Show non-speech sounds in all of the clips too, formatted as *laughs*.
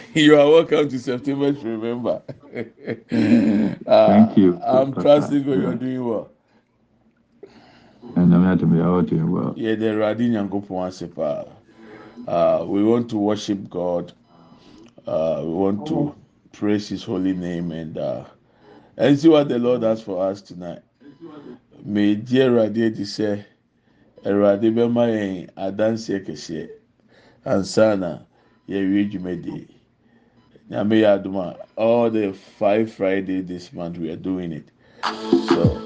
*laughs* you are welcome to September to remember. *laughs* uh, Thank you. I'm trusting God you're doing well. And I'm not doing well. Yeah, the Radin Yankopo uh, We want to worship God. Uh, we want to oh. praise His holy name and uh, and see what the Lord has for us tonight. May dear Radin say, Radin Bema eh, Adansi Keshe, Ansana, Yewi Jumedi. Nyame yɛ aduma all the five Friday this month we are doing it. So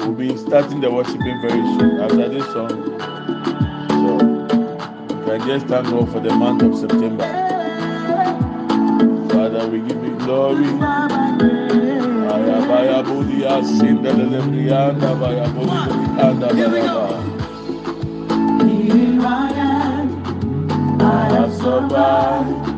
we'll be starting the worshiping very soon after this song. So we can just thank God for the month of September. Father, we give you glory. Ayabaya Budia, Sindele Brianda, Bayabudia, Anda Bayaba. Here I am, I have survived.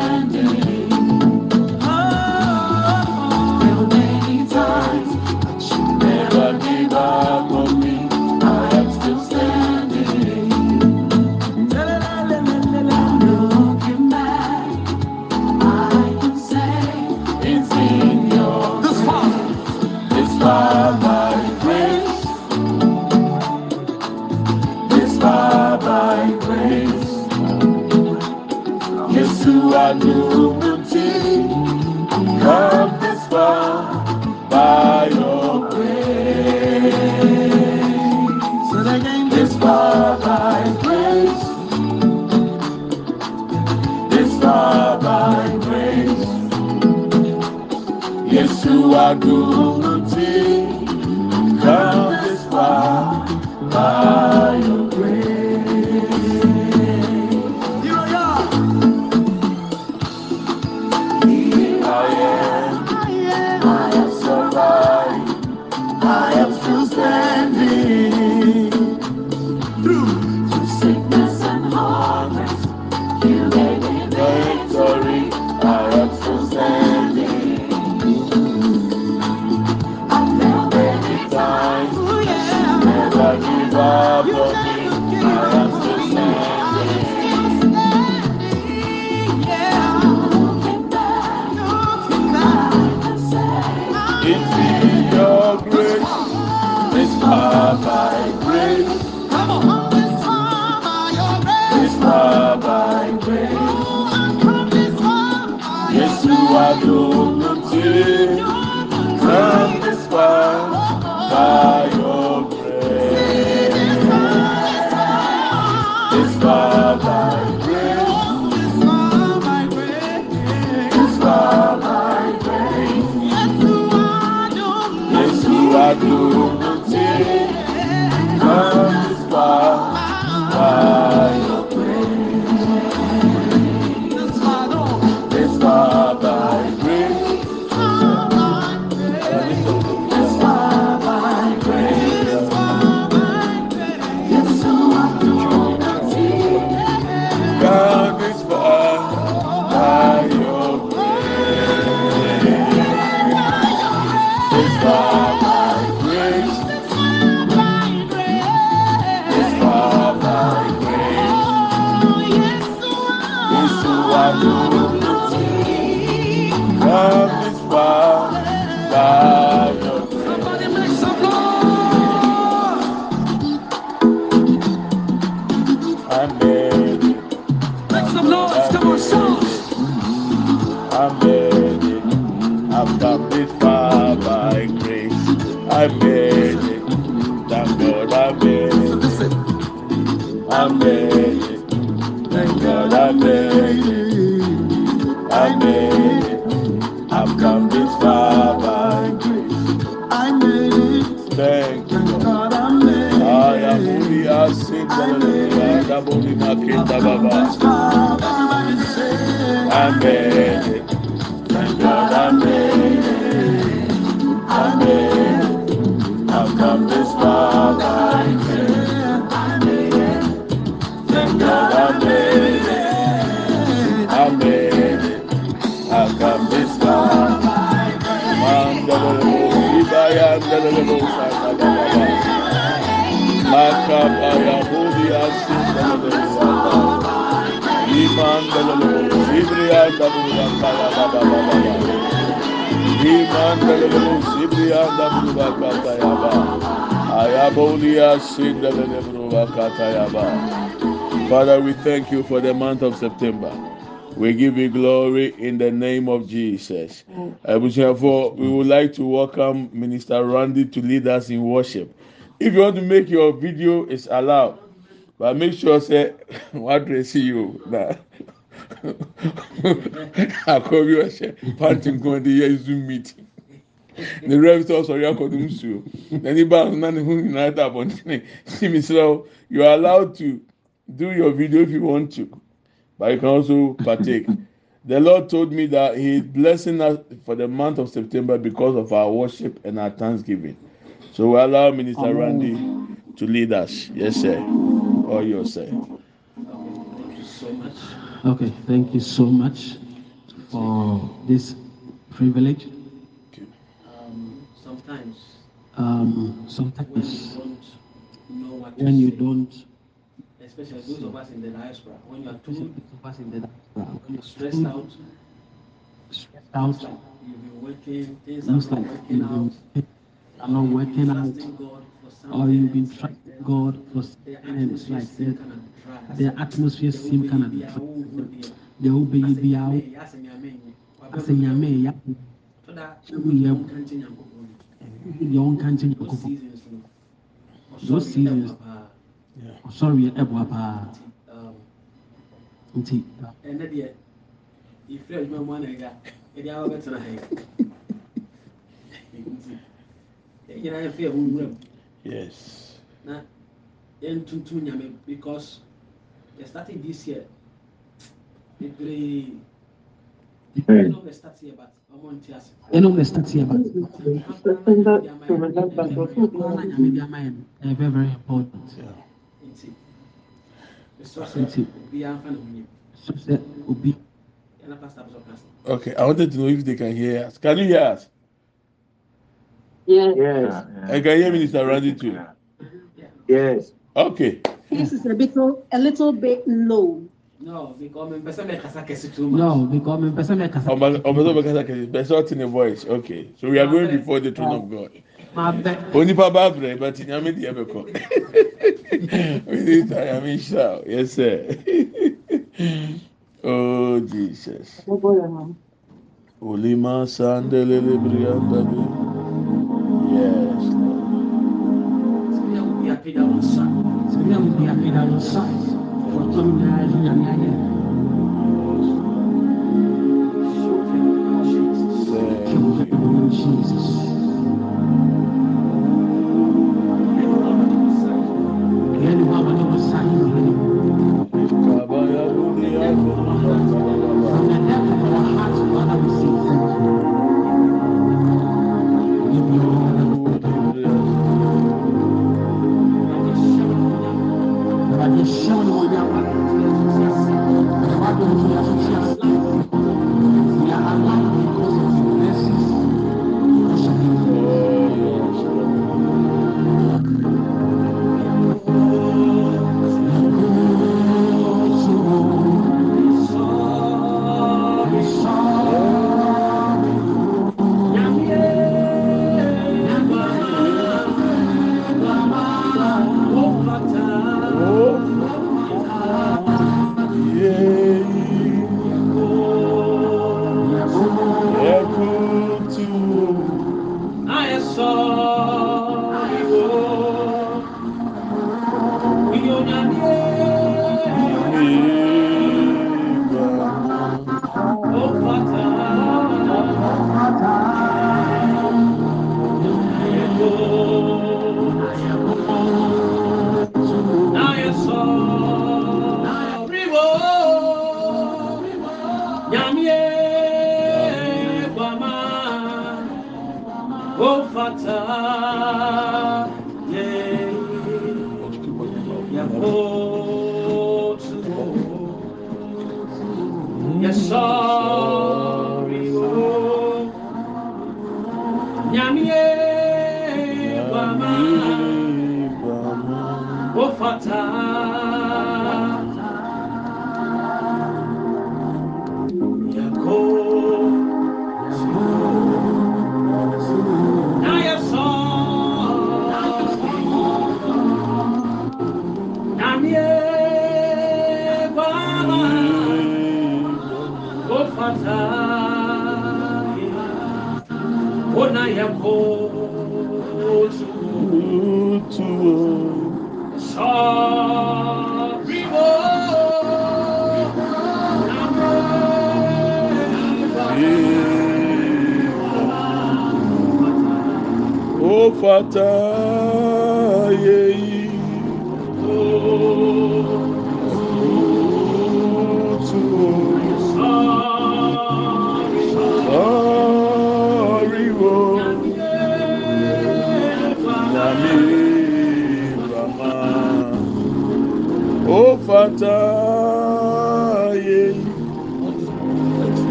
I. Father, we thank you for the month of September. We give you glory in the name of Jesus. Mm. Therefore, we would like to welcome Minister Randy to lead us in worship. If you want to make your video, it's allowed. But make sure say *laughs* what dress you na *laughs* akɔbi ɔhyɛ nkɔn de yɛ zoom meeting. Ne rev sɛ ɔsɔre akɔdum nsuo. N'ani ba na ne ho nyinaa da abɔntene. Simisiraw, you are allowed to do your video if you want to, but you can also partake. The Lord told me that He is blessing us for the month of September because of our worship and our thanksgiving. So we allow Minister Randy to lead us. Yes, sir. all you say. Thank you so much. Okay, thank you so much for this privilege. Sometimes, um, sometimes when you say. don't, especially those of us in the diaspora, when you are too of us in the diaspora, when you're stressed out, stressed out, like you've been working, things are not like working out, are not working out, or you've been trusting God for something, and it's like seem the, atmosphere The seem kind of whole baby, our whole good the whole baby be out. nyame, asɛ nyame, wabɛbɔ deɛ ɔnka nkyɛ Those Nyankopɔn. seasons no, Those ɔsɔre seasons. ɛboa paa. Ɔsɔre ɛboa paa. Nti, um, Nti ɛnɛ deɛ yɛfiri adwuma mu anagya yɛde aba bɛtena ha yi nti yɛn nyinaa yɛfɛ yɛn ho nwura mu Yes. na yɛntuntum nyame because yɛ starting this year bebree ɛnna ɔbɛ start yɛ but ɔmo nte ase ɛnum start here but September to remember God's Koraa na nyame de ama yɛn ɛyɛ very very important. nti mesrɛ Nti. sɛ obiara mfa ne ho nyɛ So sɛ obi yɛna pastor bɛsɛ ɔka so Okay. I wanted to know if they can hear us. Can you hear us? Yes, Yes. I can hear Minister Randy too. Yes. Okay. This is a little, a little bit low. No, because me person me kasa kesi too much. No, because me person me kasa. Omo omo me kasa kesi. Person not in a voice. Okay, so we are going before the throne of God. Onipa bá abúlé but nyame di ẹbẹ kọ. We need to yami shout. Yes sir. *laughs* oh Jesus. Olima sandelele brianda bi. Yes. Sibiya mu bi apida wọn sa. Sibiya mu bi apida wọn sa. Fɔtɔ mi naa yi nyame ayɛ. Thank you. Jesus.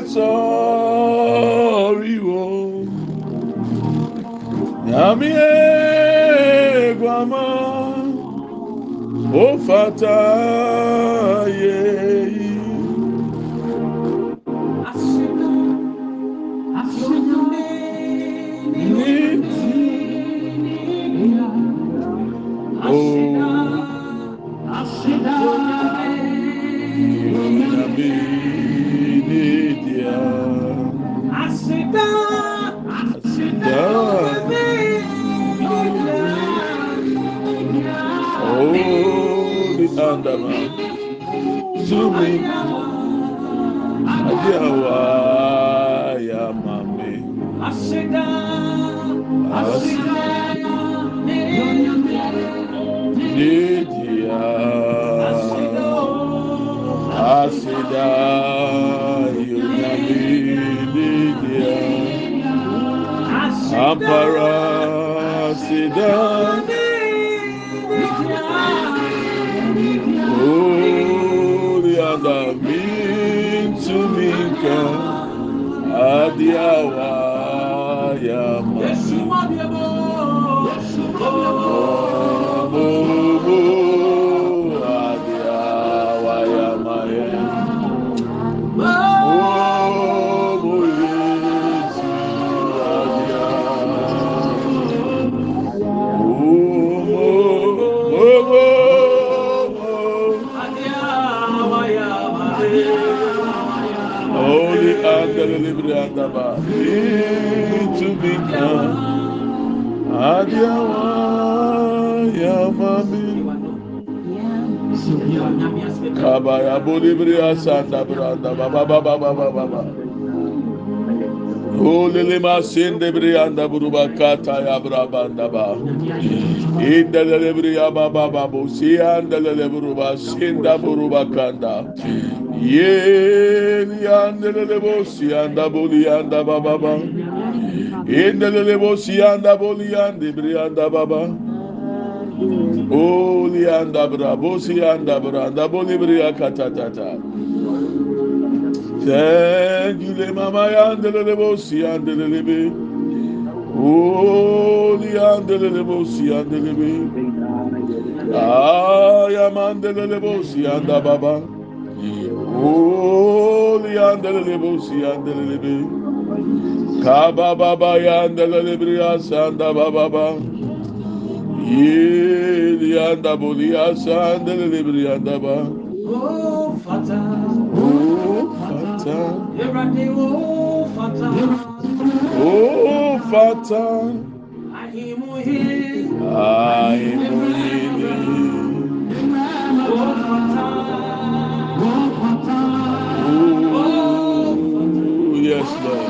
get sorry oh. o nyame eguama ó fata yẹ. Yeah. Holy Andama Zumi Adiawa ya mame Nidia. Asida. Yunami Nidia. Ampara Asida mandamentos minha, adiar Adiawa Yamami. Kabaya Bolibria Santa Branda Baba Baba Baba Baba. Holy Lima Sinde Brianda Buruba Kata ya Brabanda Ba. Indele Libria Baba Babu Siandele Buruba Sinda Buruba Kanda. Ye Yandele Lebo Sianda Bulianda Baba Baba. Indele Lebo Sianda Bulianda Brianda Baba. Oli anda brabo si anda branda boli bria katatata. Thank you, le mama yandele le bosi yandele le be. Oli yandele le bosi yandele be. Ay amandele le bosi yanda baba. Oli yandele le bosi yandele le be. Kaba baba yanda le bria sanda baba baba. Yelianda bolia sandele librianda ba. Oh, Fata, Oh fata, Erade, oh, oh, Fata, oh fata, Ahimuhi, ai muini. oh, Fata, Oh yes Lord.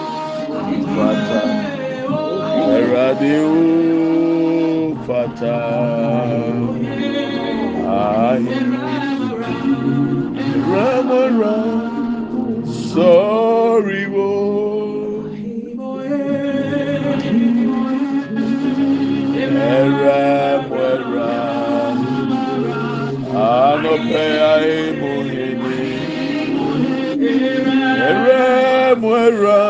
Fata, oh Erade oh fata. Ayi ramara sorry wo Era muera, anope ai muhini. Era muera,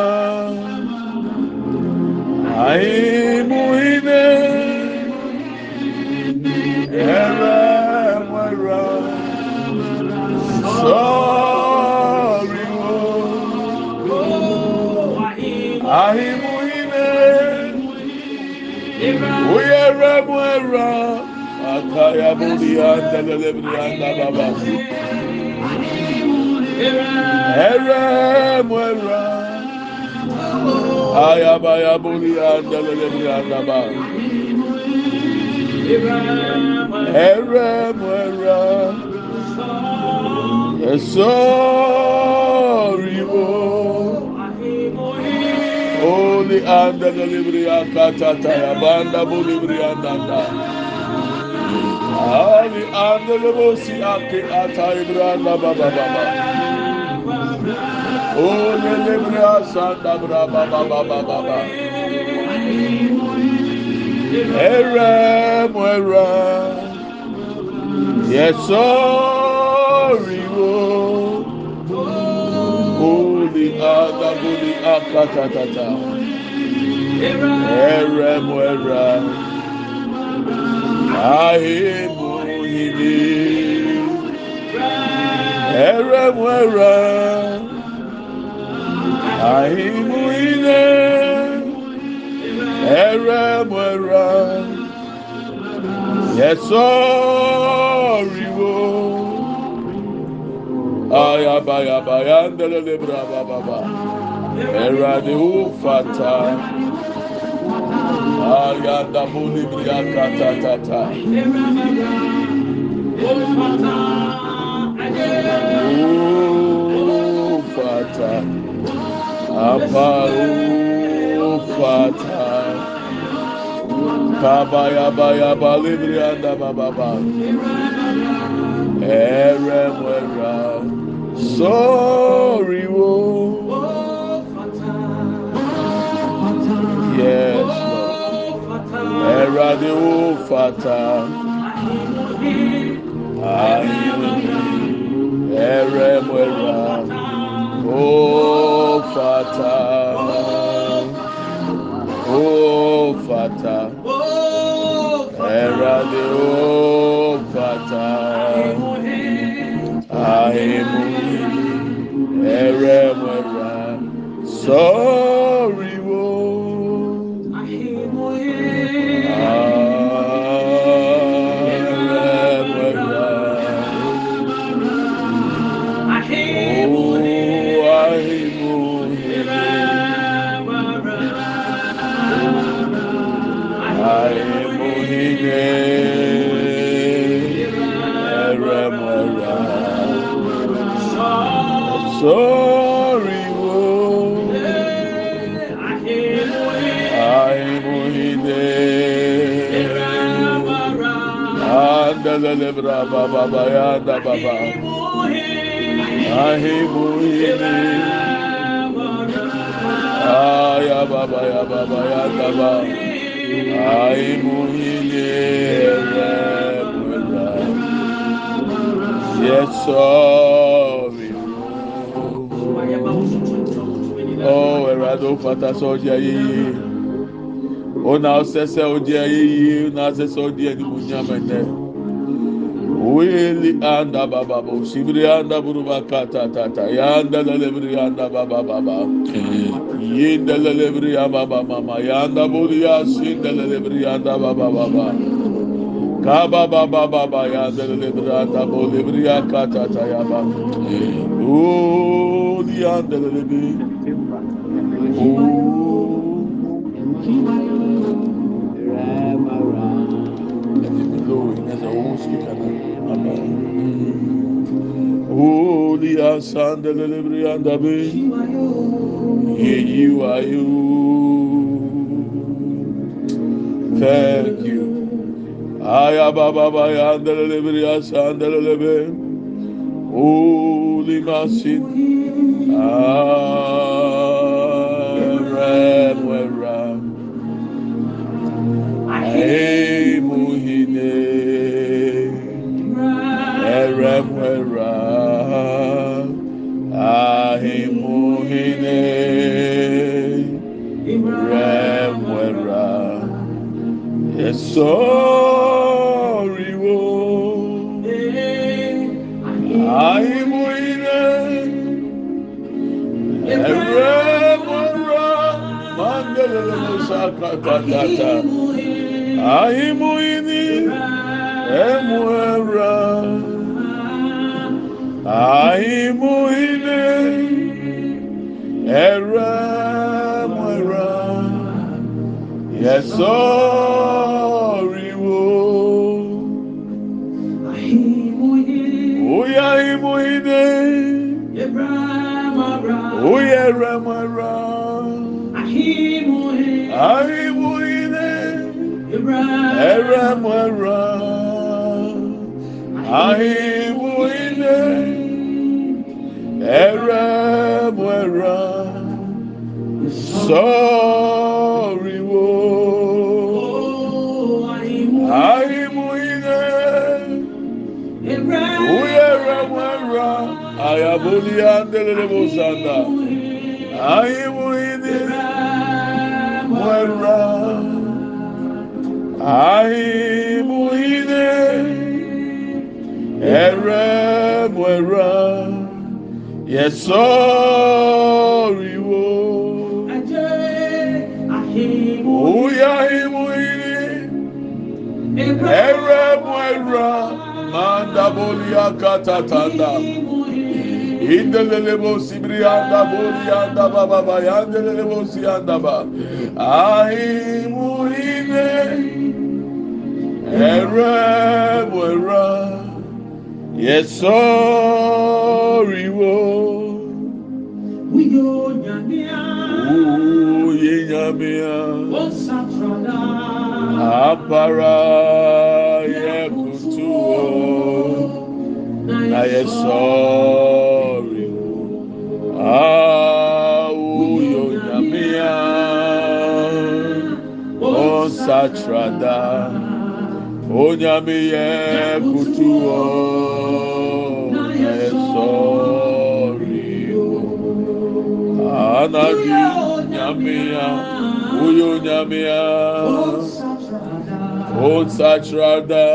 ai muhine. Era muera, sorry wo, ai muhine. Uyere muera, akaya budi anda lelebri anda baba. Ere ayaba ya boli anda lele bi anda ba ẹrẹ mu ẹrẹ ẹsọ riwo oli anda lele bi akata ta ya ba anda boli bi anda da ali anda lebo si ake ata ibra anda ba ba ba ba. Libri asanda bra baba baba baba. Era muera. Yes, sorry, oh. Holy Adabuli Akatatata. Ere muera. Ahimu hini. Ere muera. Ahimu hine. Ere muera. Yes, sorry, oh. Ayabayabaya lebra baba. Erade ufata. Ayanda buli kata tata. Ufata. Apa ufata. Kabaya baya balibri anda baba. Ere mwera. Sorry, wo. Yes, Lord. Erade ufata. Erade ufata. Ahimu. Ere mwera. Sorry, Sorry, wo. Andala lebra baba bayanda baba. Ahimuhini. Aya baba ya baba ya baba. Ay muhilele mula Yesomi Oh erado fata soji ayeyi Ona osese oji ayeyi Ona osese oji eni munyamene Wili anda baba bo Sibri anda buru bakata tata Yanda lelebri anda baba baba Amen lelebri anda baba mama, yanda buri yasinda lelebri anda baba baba. Kaba baba baba yanda lelebri anda bo lebri akata tata yaba. Oh, yanda lelebri. Oh. Andabe yeyi wayo thank you ayabababa yandelelebri asandelelebe holy masin aremwera emuhine esoriwo. Ahimuhine eremwera mandelele musakakatata ahimuhini emwera ahimuhine eremwera yesoriwo ahịbụ ile eregbere sọriwo ahịbụ ile eregbere ayabolia ndelelebo sanda ahịbụ eremwera yesoriwo uya himuhine eremwera mandabolia katatanda indelelebo sibrianda bolianda baba yandelelebo sianda ba ahimuhine eremwera yesoriwo uye nyamia apara yekutuo. na yesoriwo auyo nyamia onsatrada onyame yekutuo na anadi nyamia uyo nyamia onsatrada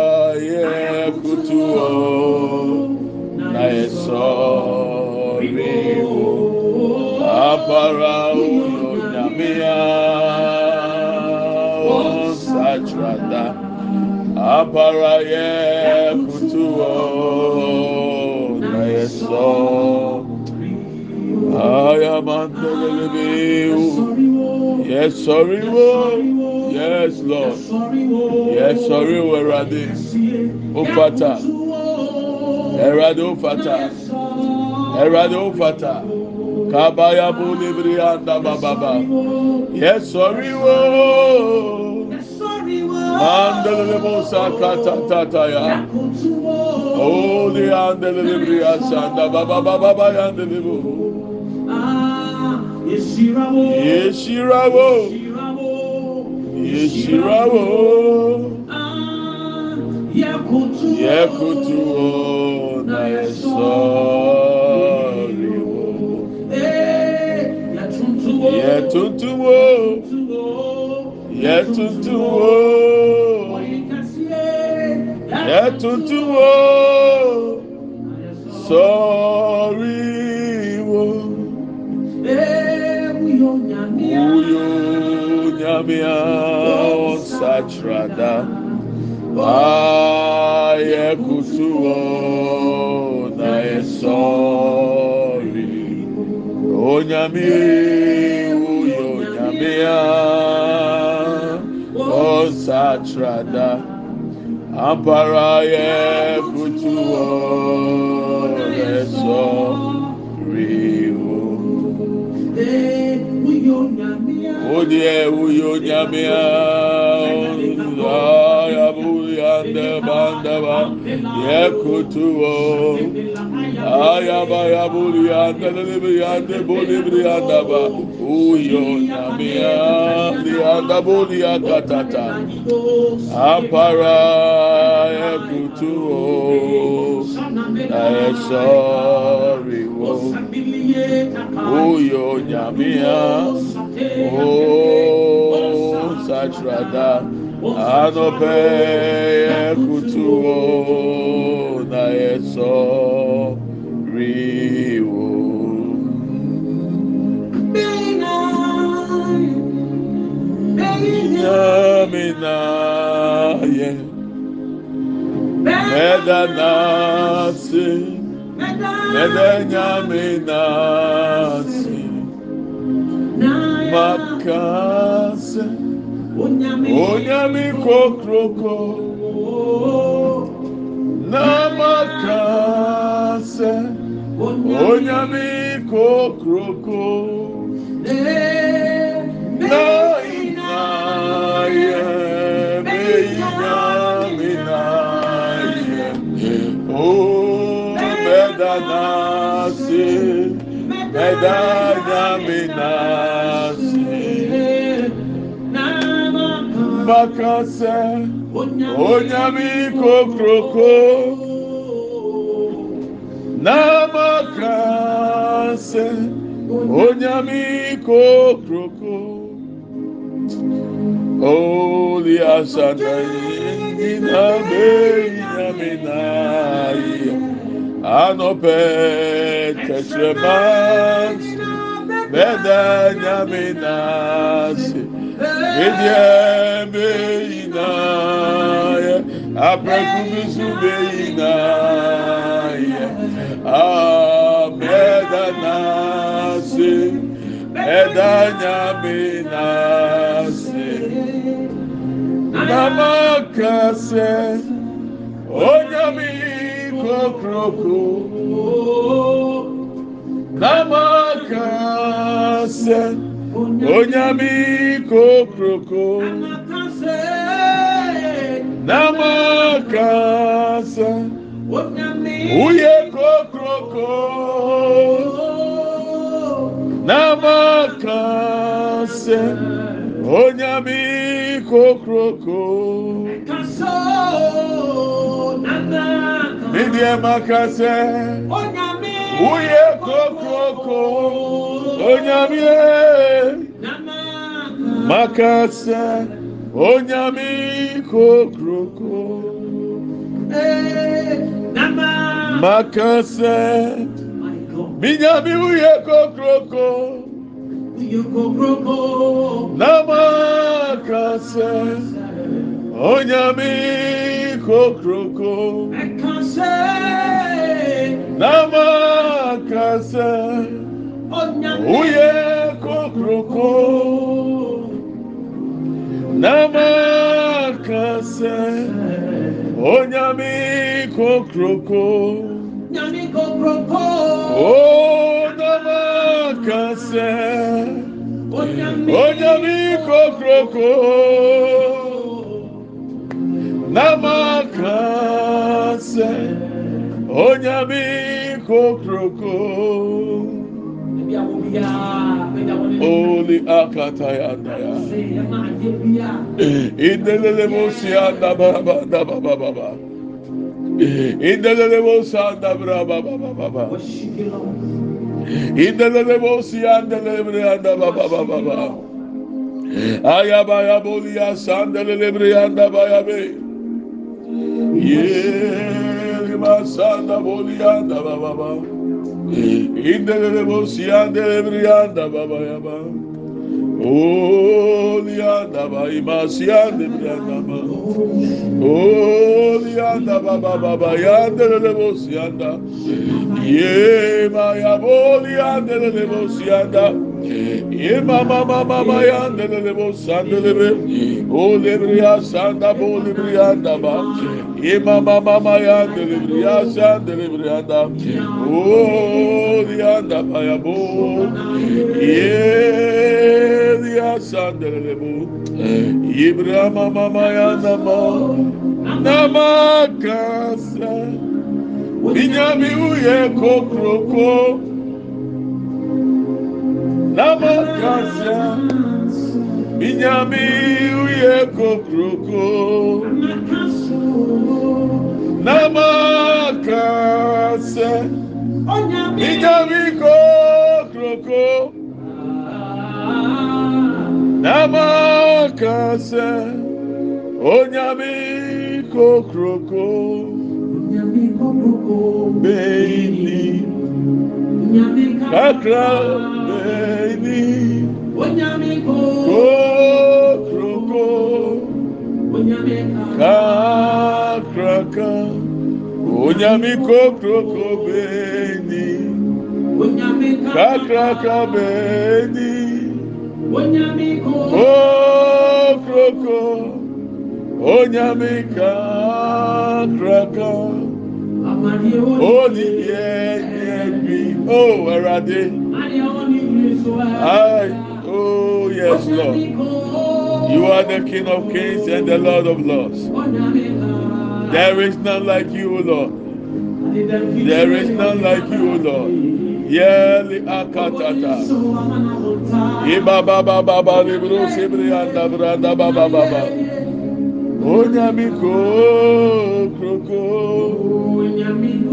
yekutuo na yesoriwo apara uyo nyamia onsatrada apara yekutuo na yesoriwo Ayamandelelebeu. Yes, sorry, wo. Yes, Lord. Yes, sorry, Erade. Ofata. Erade Ofata. Erade Ofata. Kabaya bulibri anda bababa. Yes, sorry, wo. Mandelelebo sakata tataya. Holy andelelebri oh, asanda baba baba baba yandelebo. Yeshirawo. Yeshirawo. Yekutuo ah, na yesoriwo. Eh, Yetuntuwo. Yetuntuwo. Yetuntuwo. Soriwo. Uyo nyamia satrada. Aye kutuo na esori. Onyami uyo nyamia osatrada. ampara yẹ kutu ọ Odi ewuyo nyamia ayabu yande bandaba yẹ kutu ọ ayaba yabu yande lelebi yande bolibri yandaba uyo nyamia liyandabu liyakatata ampara yẹ kutu ọ ẹsọ riwo uyo nyamia o satrada. Anọpẹ ẹkutu o na ẹsọ riwo. Nyamina yẹ meda nasi meda nyame nasi makase onyame kokroko na makase onyame kokroko. Hey. Medanasi medanyaminasi makase onyami kokroko na makase onyami kokroko oli anɔpɛ tɛkyerɛma bɛda nyame nase medeɛ meyinayɛ aprɛku bi so meyinayɛ bɛda nase bɛda nyame nase namaka sɛ namakase onyami kokroko namakase uye kokroko namakase onyami kokroko Nídìí makase, uye kokoko, onyamie, makase, onyami kokroko, makase, minyami uye kokroko, namakase, onyami kokroko. namakase uye kokroko. Namakase onyami kokroko o kasɛ onyami kokroko namaka sɛ onyami kokroko Oli akataya daya. İndelele musya da baba da baba baba. İndelele musa da baba baba baba. indelelebosi andelebre anda baba baba baba ayaba yaboli asandelebre anda baya be yeri masanda boli anda baba baba. indelelebosi andelebre anda baba yaba Olianda Baimasia de Briandaba. Olianda Baba Baba Yanda de Levosianda. Ye Maya Bolianda de Levosianda. Ee, Ye baba baba bayan delele bo sandele be. O debriya sanda bo debriya da ba. Ye baba baba yan delebriya sandele briya da. O diya da ba ya bo. Ye diya sandele bo. Ye briya mama bayan da ba. Nama kasa. Binyami uye kokroko. n'amakasa binyami uye kokuroko n'amakasa binyami kokuroko n'amakasa onyami kokuroko beyini kakra. baby. Onyamiko. Kokroko. Onyamika. Kakraka. Onyamiko kroko beni. Onyamika. Kakraka beni. Onyamiko. Kokroko. Onyamika kraka. Amadi oni ye ye bi. Oh, Erade. I Oh yes Lord. You are the King of Kings and the Lord of Lords. There is none like you Lord. There is none like you Lord. Yeli akatata. Iba baba baba libro sibri anda branda baba baba Onyami kokroko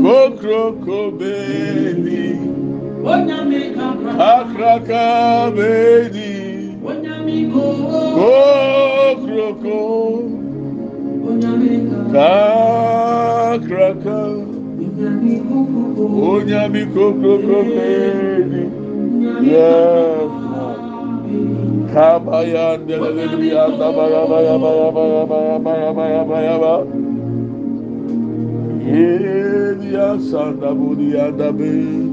Kokroko beni Akraka beni Kokroko Kakraka Onyami kokroko Yes. Kabaya ndelelebri anda baya baya baya baya baya baya baya baya baya. Yelia sanda budi anda be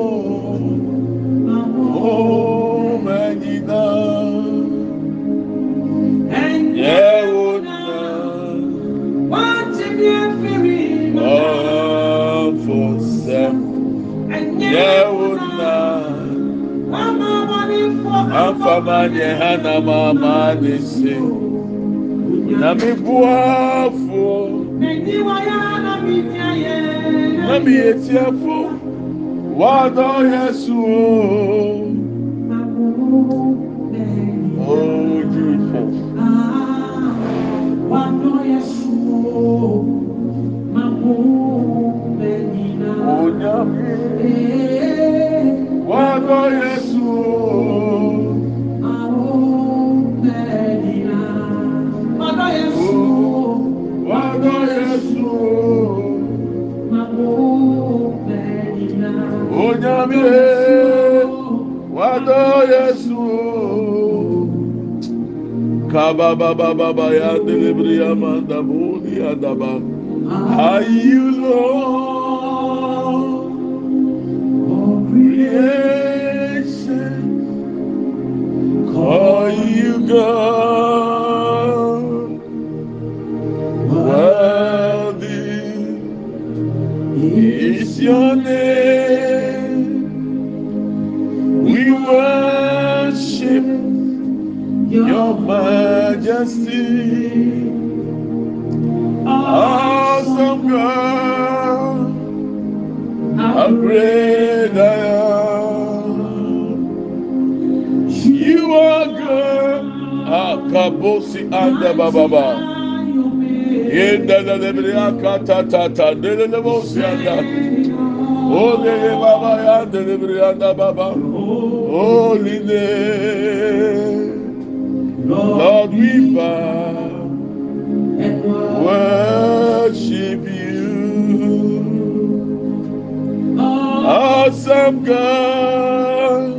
mfama deɛ ha na maamaa ne se nyame buafoɔ na meyɛ tiafo woadɔ yɛ soo Are you Lord? Of creation? Call you God, worthy is your name. Your majesty. Awesome God, how great I am. You are good. Akabosi anda bababa. Yenda la lebria kata tata dele le bosi anda. Ole le baba ya dele lebria anda baba. Holy name. Lord we bow. And worship you. Awesome God,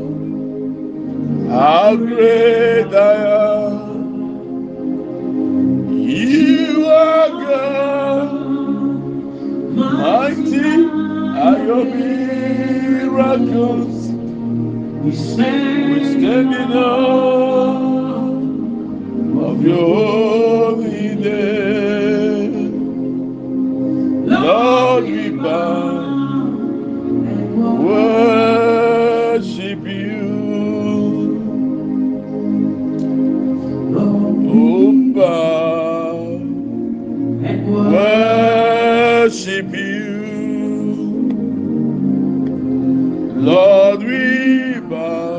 how great I am. You are God, mighty are your miracles. We stand in awe of your name. Lord, we bow, and worship you. Oh, bow, and worship you. Lord, we bow,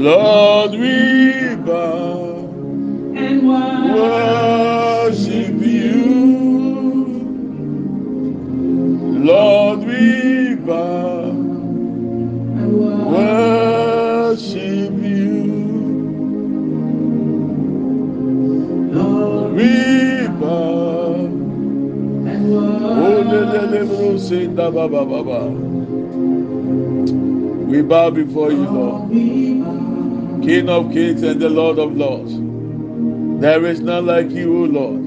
Lord, we bow, and walk worship you. Lord, we bow, and walk worship you. Lord, We bow. and Oh, le, le, le, walk bro, say, da, ba, ba, ba, ba. We bow before you, Lord, we bow. King of kings and the Lord of lords. There is none like you, O Lord.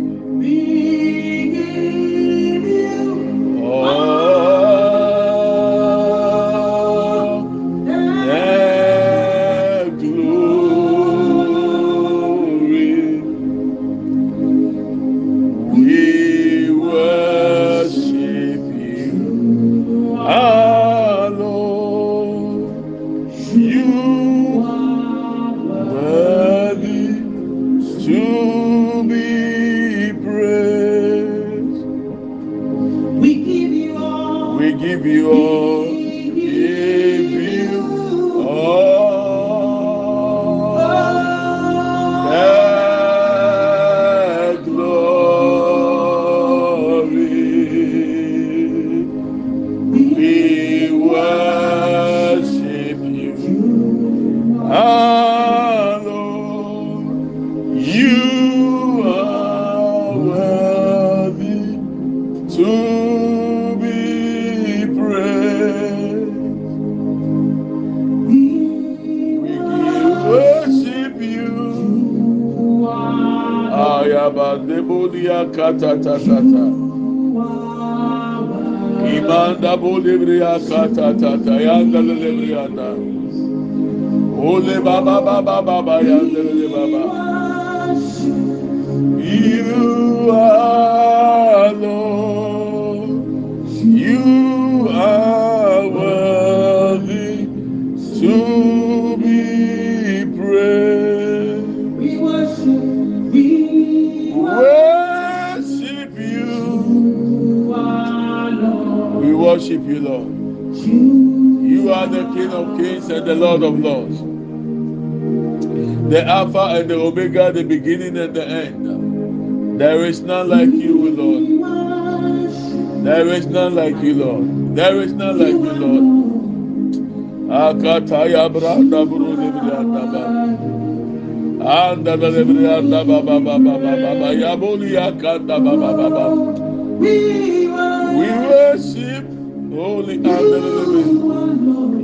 Imanda bolibria katatata. Yanda lebrianda. Ole baba baba baba yanda le baba. You are Lord. Worship you, Lord. You are the King of Kings and the Lord of Lords. The Alpha and the Omega, the beginning and the end. There is none like you, Lord. There is none like you, Lord. There is none like you, Lord. Akataya branda buru ba. Anda da ba ba ba ba ba ba ba. Yabuli akanda ba ba ba ba. We worship. Holy and.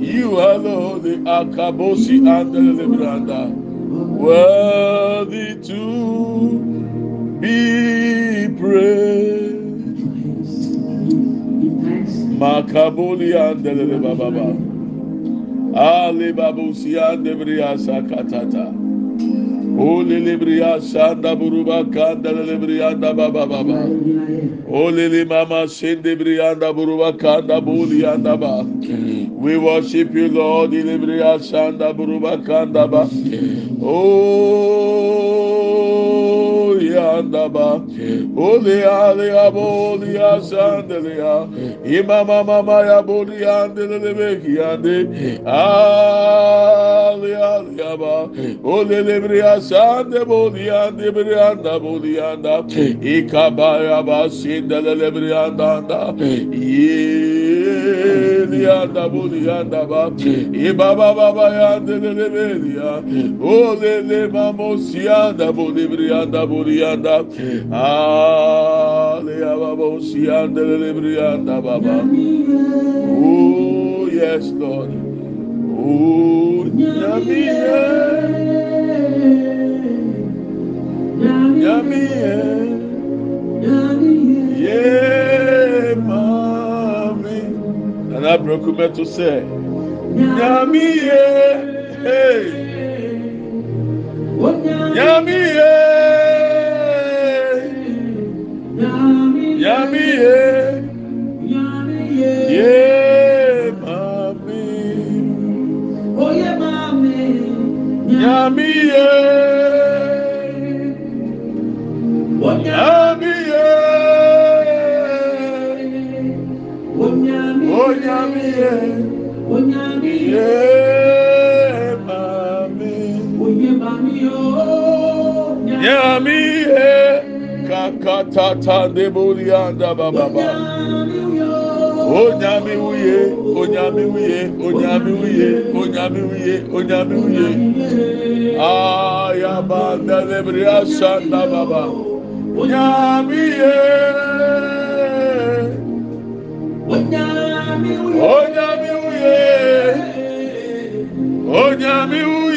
You are the holy Akabosi and the Libranda, worthy to be praised. Makabuli and the Baba, Ali Babusi and the Briasa Katata, Holy Libria Sanda Buruba Kanda Librianda Baba Baba. Olili mama shende brianda buruba kanda buli anda ba. We worship you, Lord. Ilibria shanda buruba kanda ba. Oh, yanda ba. Oli ali aboli asandelia. Imama mama ya boli andele beki ande. Ali ali aba. Oli libria sande boli ande brianda boli anda. Ikabaya ba sindele brianda anda. Ye beli anda boli anda ba ibaba baba yanda lele beli ya o lele mamo si anda boli bri anda boli anda ale ya baba si anda lele bri anda baba. Oh yes lord. Oh nyami nyami ye. Mami nana broku meto sɛ nyami ye eh, hey eh. nyami ye eh. nyami ye ye ye nyami ye ye mami nyami ye kakatata debolianda bababa. Onyami wuye, onyami wuye, onyami wuye, onyami wuye, onyami wuye. Ayabanda lebria sanda baba. Onyami ye. Onyami wuye. Onyami wuye.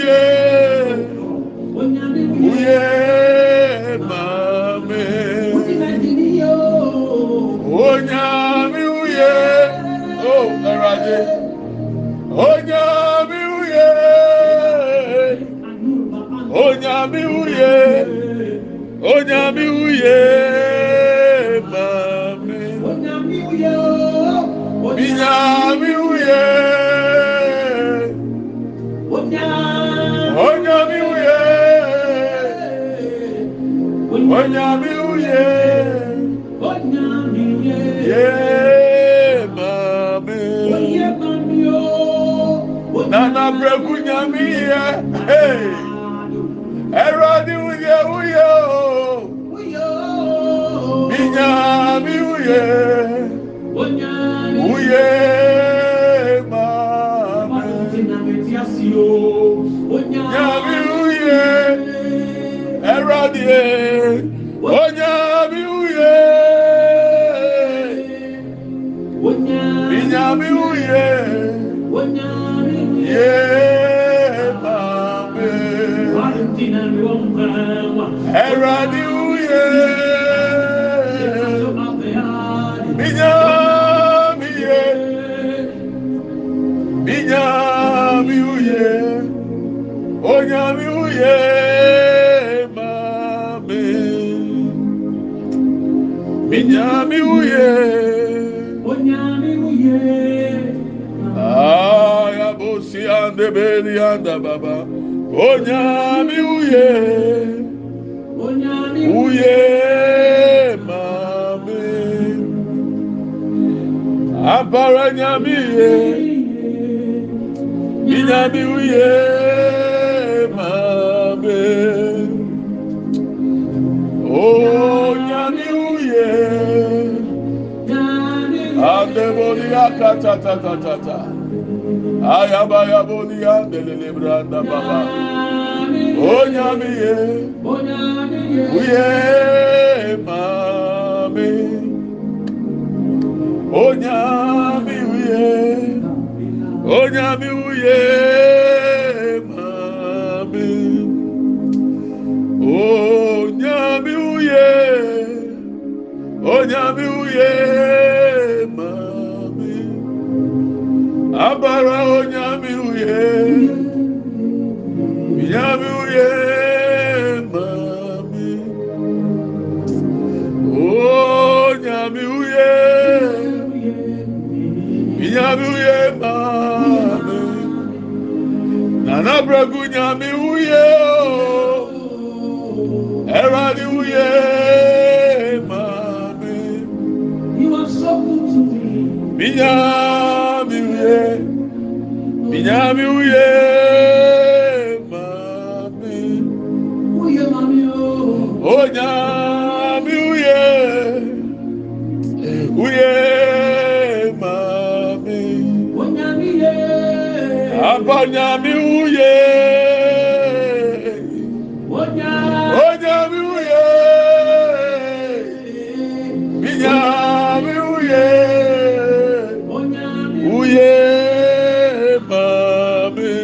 Hey. Anda baba. Onyami uye. Uye mame. Ampara nyami ye. Inyami uye mame. Onyami uye. Ayaba ya boli ande lele branda baba. Onyami ye. Uye mame. Onyami uye. Onyami uye mame. Onyami uye. Onyami uye mame. Abara abanyami wuye. Onyami wuye. Minyami wuye. Wuye mami.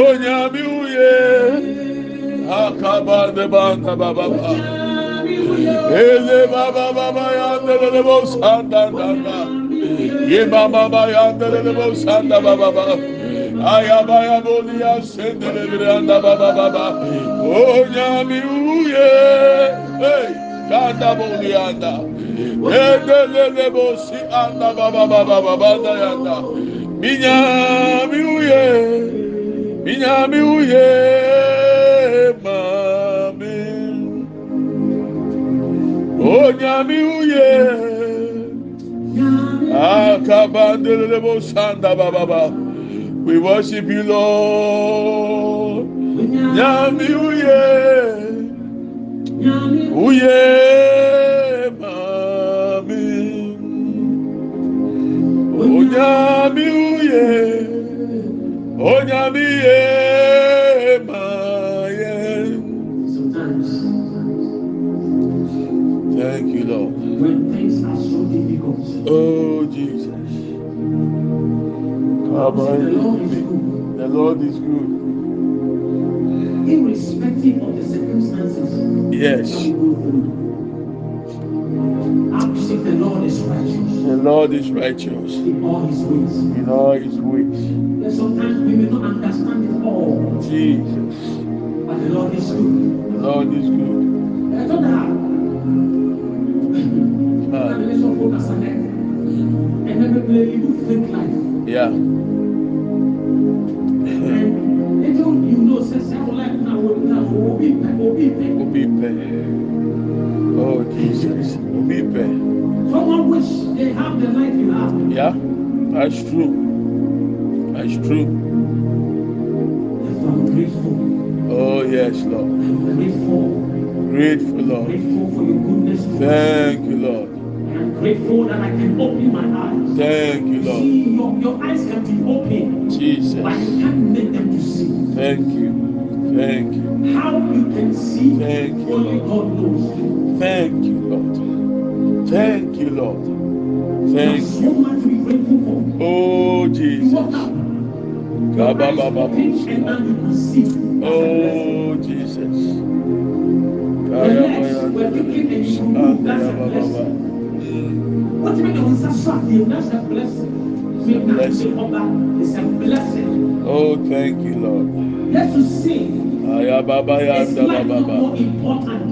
Onyami wuye. Akaba de banda baba. Ele baba baba ya de de de bo sanda da da. ye baba ba ya delele bo sanda baba ba aya ba ya bo ya sendele bre anda baba baba o oh, nya mi uye hey kanda bo ni anda delele bo si anda baba baba baba da anda minya mi uye minya mi uye mami. Oh, o nya mi uye We worship you, Lord. Nyami uye. Uye mami. Onyami uye. Onyami ye The Lord is good. The Lord is good. irrespective of the circumstances Yes. that we go through. Ask if the Lord is righteous The Lord is righteous in all his ways. in all his ways. And sometimes we may not understand it all, Jesus. but the Lord is good. The Lord is good. I thought that. Ah, And then some folk are saying, and then we you fake life. Yeah. And little you know, says, *laughs* I would like now, now, will be, will be, Obipe. Oh, Jesus. Obipe. Someone wish they have the life you have. Yeah. That's true. That's true. I'm grateful, Oh, yes, Lord. I'm grateful, Grateful, Lord. grateful for your goodness. Thank you, Lord. Grateful that I can open my eyes. Thank you, Lord. See, your, your eyes can be open, Jesus. but you can't make them to see. Thank you. Thank you. How you can see, Thank you, only Lord. God knows. Thank you, Lord. Thank you, Lord. There's Thank so you. much to be grateful for. Oh, You Jesus. walk out, your eyes open, and now you can see. That's a blessing. Oh, Jesus. Your legs were kicking and ah, you moved. That's a blessing. wotumi de wọn nsa so adeɛ na sɛ blessing mi na se ɔba is a blessing. oh thank you lord. yet to sing. ayababa ya ndababa. is more important.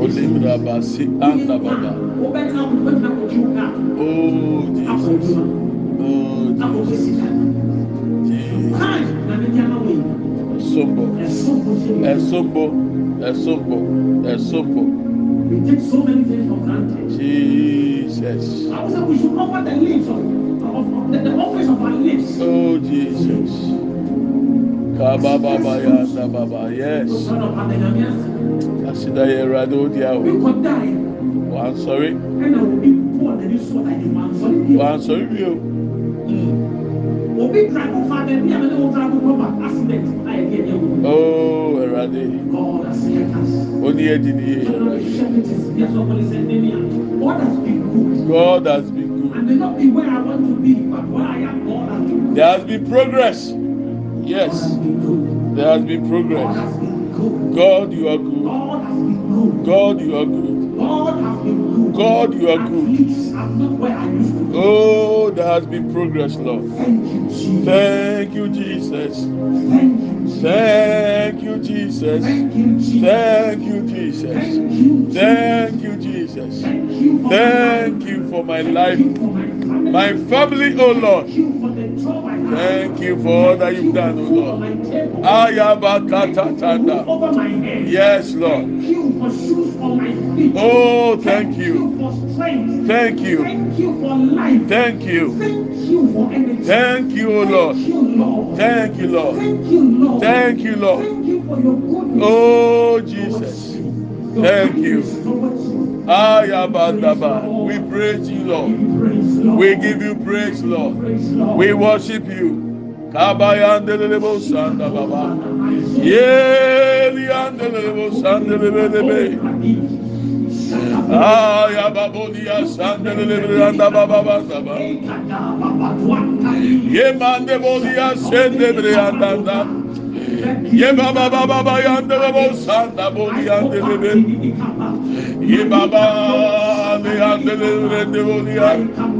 olimra basi andababa. o bɛ kan o bɛ kan o ju kan. oh jesus. oh jesus. time na ne jama wo yi. ɛsobɔ ɛsobɔ ɛsobɔ ɛsobɔ. We take so many things for granted. Jesus. I would say we should offer the lips of, of, of the, the office of our lips. Oh, Jesus. Kababa ya anda baba. Yes. Son of Adonai, Asida ye rado we could die oh, sorry. and I will be poor than this sort of demand. So if you Wan sorry bio. Oh, mm. will be drive over the be able to drive over accident. I you. Oh, erade. God has kept us. Nehemiah, God has been good. God has been I good. may not be where I want to be, but where I am, God has been good. There has been progress. Yes, has been good. there has been God progress. has been good. God, you are good. God, you are good. God has been good. God, you are good. least I'm not where I used to be. Oh, there has been progress, Lord. Thank you, Jesus. Thank you, Jesus. Thank you, Jesus. Thank you, Jesus. Thank you, Jesus. Thank you, Jesus. Thank you, Thank you, Jesus. Thank you for Thank you for my life, Thank you for my family. oh Lord. Thank you for the job I have. Thank you for all that you've done, oh you for Lord. food on my table. Ayabakatatanda. over my head. Yes, Lord. Oh, thank you. for strength. Thank you. Thank you for life. Thank you. Thank you for energy. Thank you, oh Thank Lord. you, Lord. Thank you, Lord. Thank you, Lord. Thank you, Lord. Thank you for your goodness. Oh, Jesus. Thank you. kindness towards me. Ayabandaba. We praise you, Lord. We give you praise, Lord. We worship you. Kabayandelebo sanda baba. Yeliandelebo Aya babodia sandele branda baba baba. Ye mande bodia sende branda da. Ye baba baba baba yande babo sanda bodia de bebe. Ye baba le yande le branda bodia.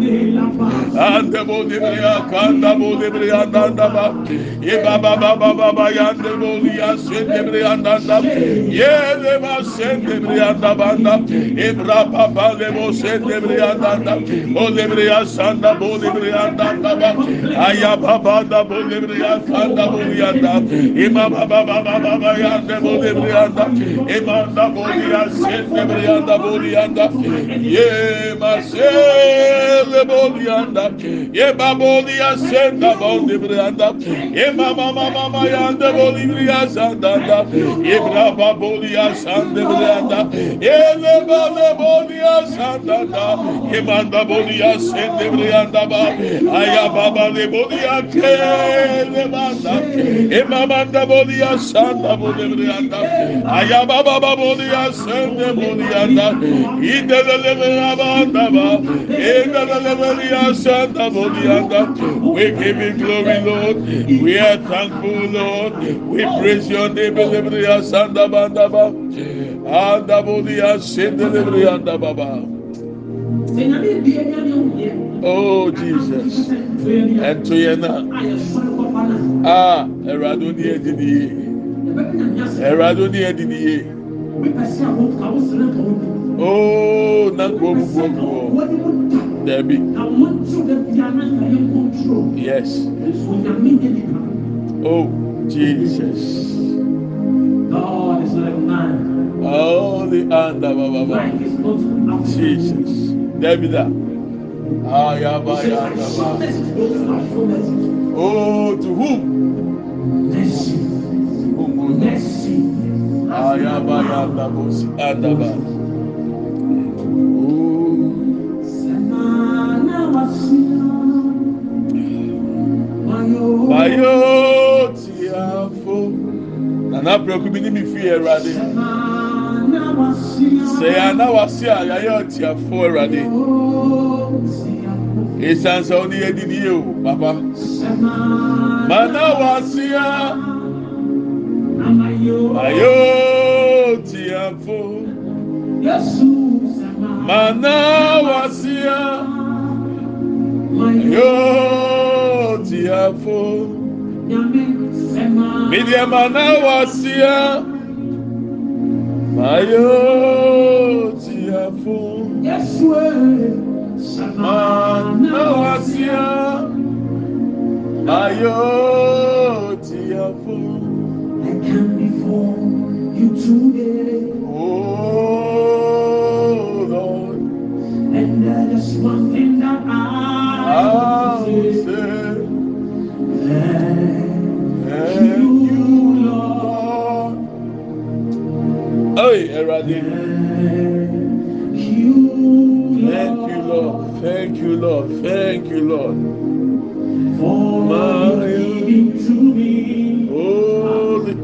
Ande bodi bria kanda bodi bria danda ba. Ye baba baba baba yande bodi ya sende bria danda. Ye le ba sende bria danda. Ebra baba le bo sende bria danda. O le bria sanda bodi bria danda ba. Aya baba da bodi bria kanda bodi yanda. Ima baba baba baba yande bodi bria danda. Ima da bodi ya sende bria danda bodi yanda. Ye ma se le bodi yanda. Ye baboli asenda bondi brianda. Ye mama mama mama yanda boli brianda da. Ye braba boli asanda brianda. Ye le bale boli asanda da. Ye manda boli asenda brianda ba. Aya baba le boli ake le banda. Ye mama da boli asanda boli brianda. Aya baba boli asenda boli anda. Ide le le banda ba. Ide le le boli asanda. We give you glory, Lord. We are thankful, Lord. We praise your name. Oh, Jesus. And to. Ah, Eradoni Edini. Eradoni Edini. Oh, Nanko Bubu. Debbie. Yes. Oh, Jesus. God is like man. Oh, the under Baba. Like is not Jesus. Debbie da. Ah, ya ba ya I da show ba. message, those who are show message. Oh, to whom? Mercy, Whom will not? mercy. Ah, ya ba ya bayo tiafo. Nana preku bi ni mi fi Erade. Semana wasia. Sɛ ana wase a yɛayɛ ɔtiafo Erade. Esan sɛ ɔne yɛ didi yie o, papa. Mana wase a ayo tiafo. Mana wase a ayo tiafo. Media mana wase a ayo tiafo. Mana wase a ayo tiafo. I can before you today, Thank you, Thank you, Lord. Thank you, Lord. Thank you, Lord. for My- to me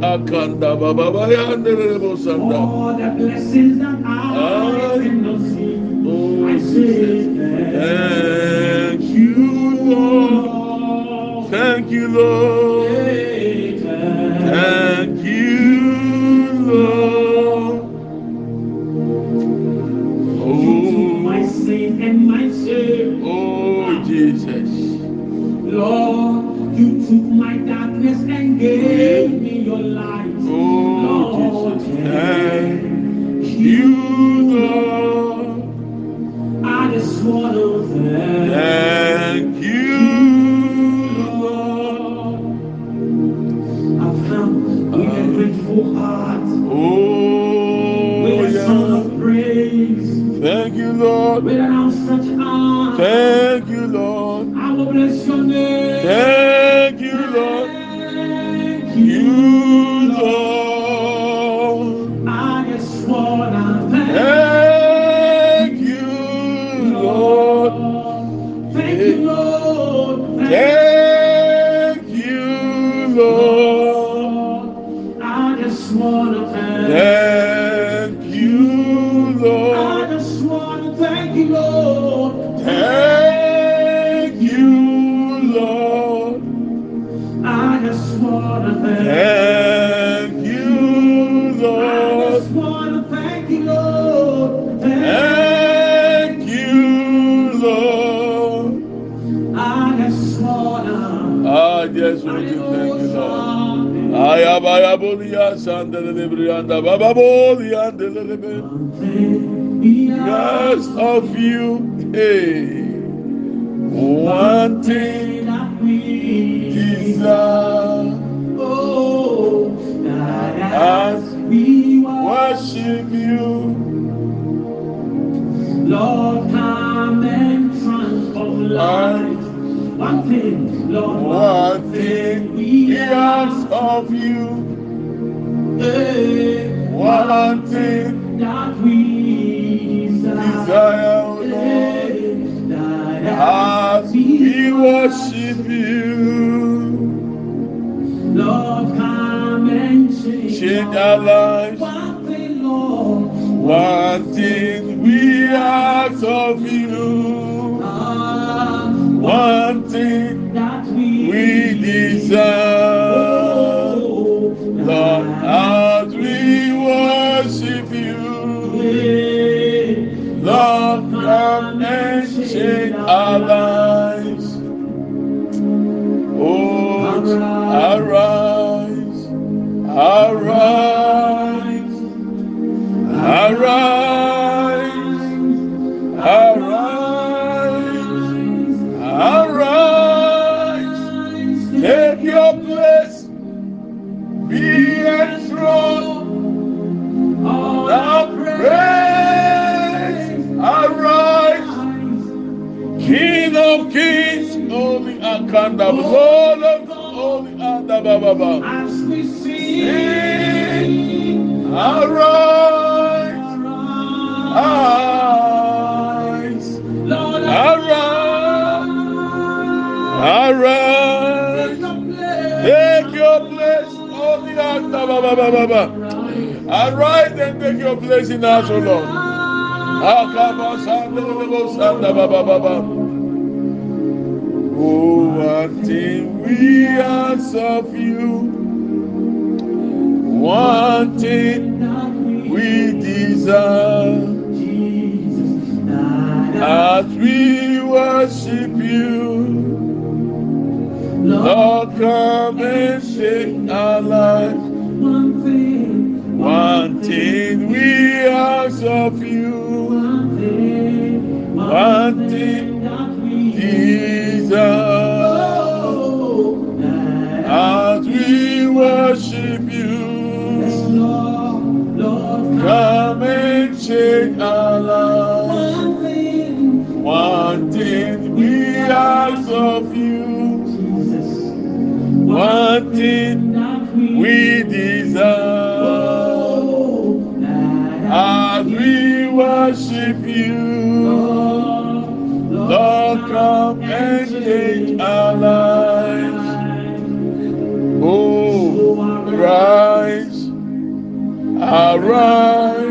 Akanda Baba all the blessings that I cannot see. Oh, I say Thank you, Lord. Thank you, Lord. Thank Thank you, Lord. with an outstretched arm. Thank you, Lord. I will bless your name. Thank Ayabaya bolia sandele brianda. Yes, of you, hey. One thing that we, we desire. Holy Akanda, Lord of holy Andababa. As we sing, arise, arise, Lord, arise, arise. Take your place, holy Andababa. Arise and take your place in us, O Lord. Akaba Sandalabo Sandababa. Oh, one thing we ask of you, one thing we desire? As we worship you. Lord, come and shake our thing, One thing we ask of you, one thing, one thing that we desire that as we worship you. Come and change our lives. one thing, we ask of you, Jesus, one thing we desire Oh, as we worship you. Lord, Lord, come change our lives. Oh, arise, arise,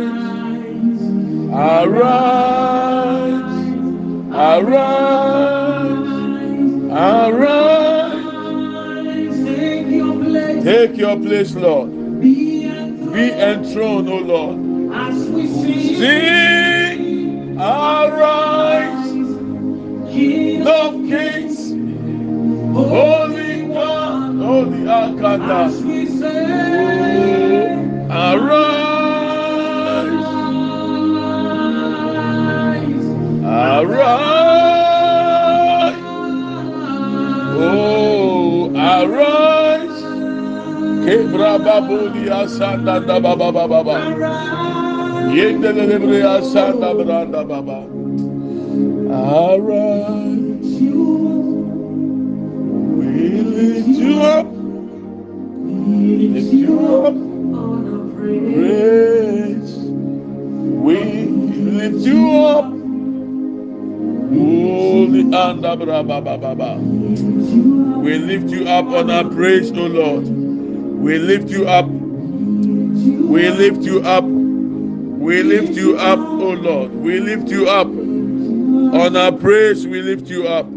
arise, arise, arise. Take your place, Lord. be enthroned O Lord. as we. Sing, arise, King of kings, Holy One, Holy Akata. as we say, Arise, arise, oh, arise. Kebra babuli asanda da baba baba baba. Yendelebre asanda branda baba. Arise, up, lift you up, praise. We lift you up, holy baba. We lift you up on our praise, O Lord. We lift you up. We lift you up. We lift you up, O Lord. We lift you up. On our praise, we lift you up.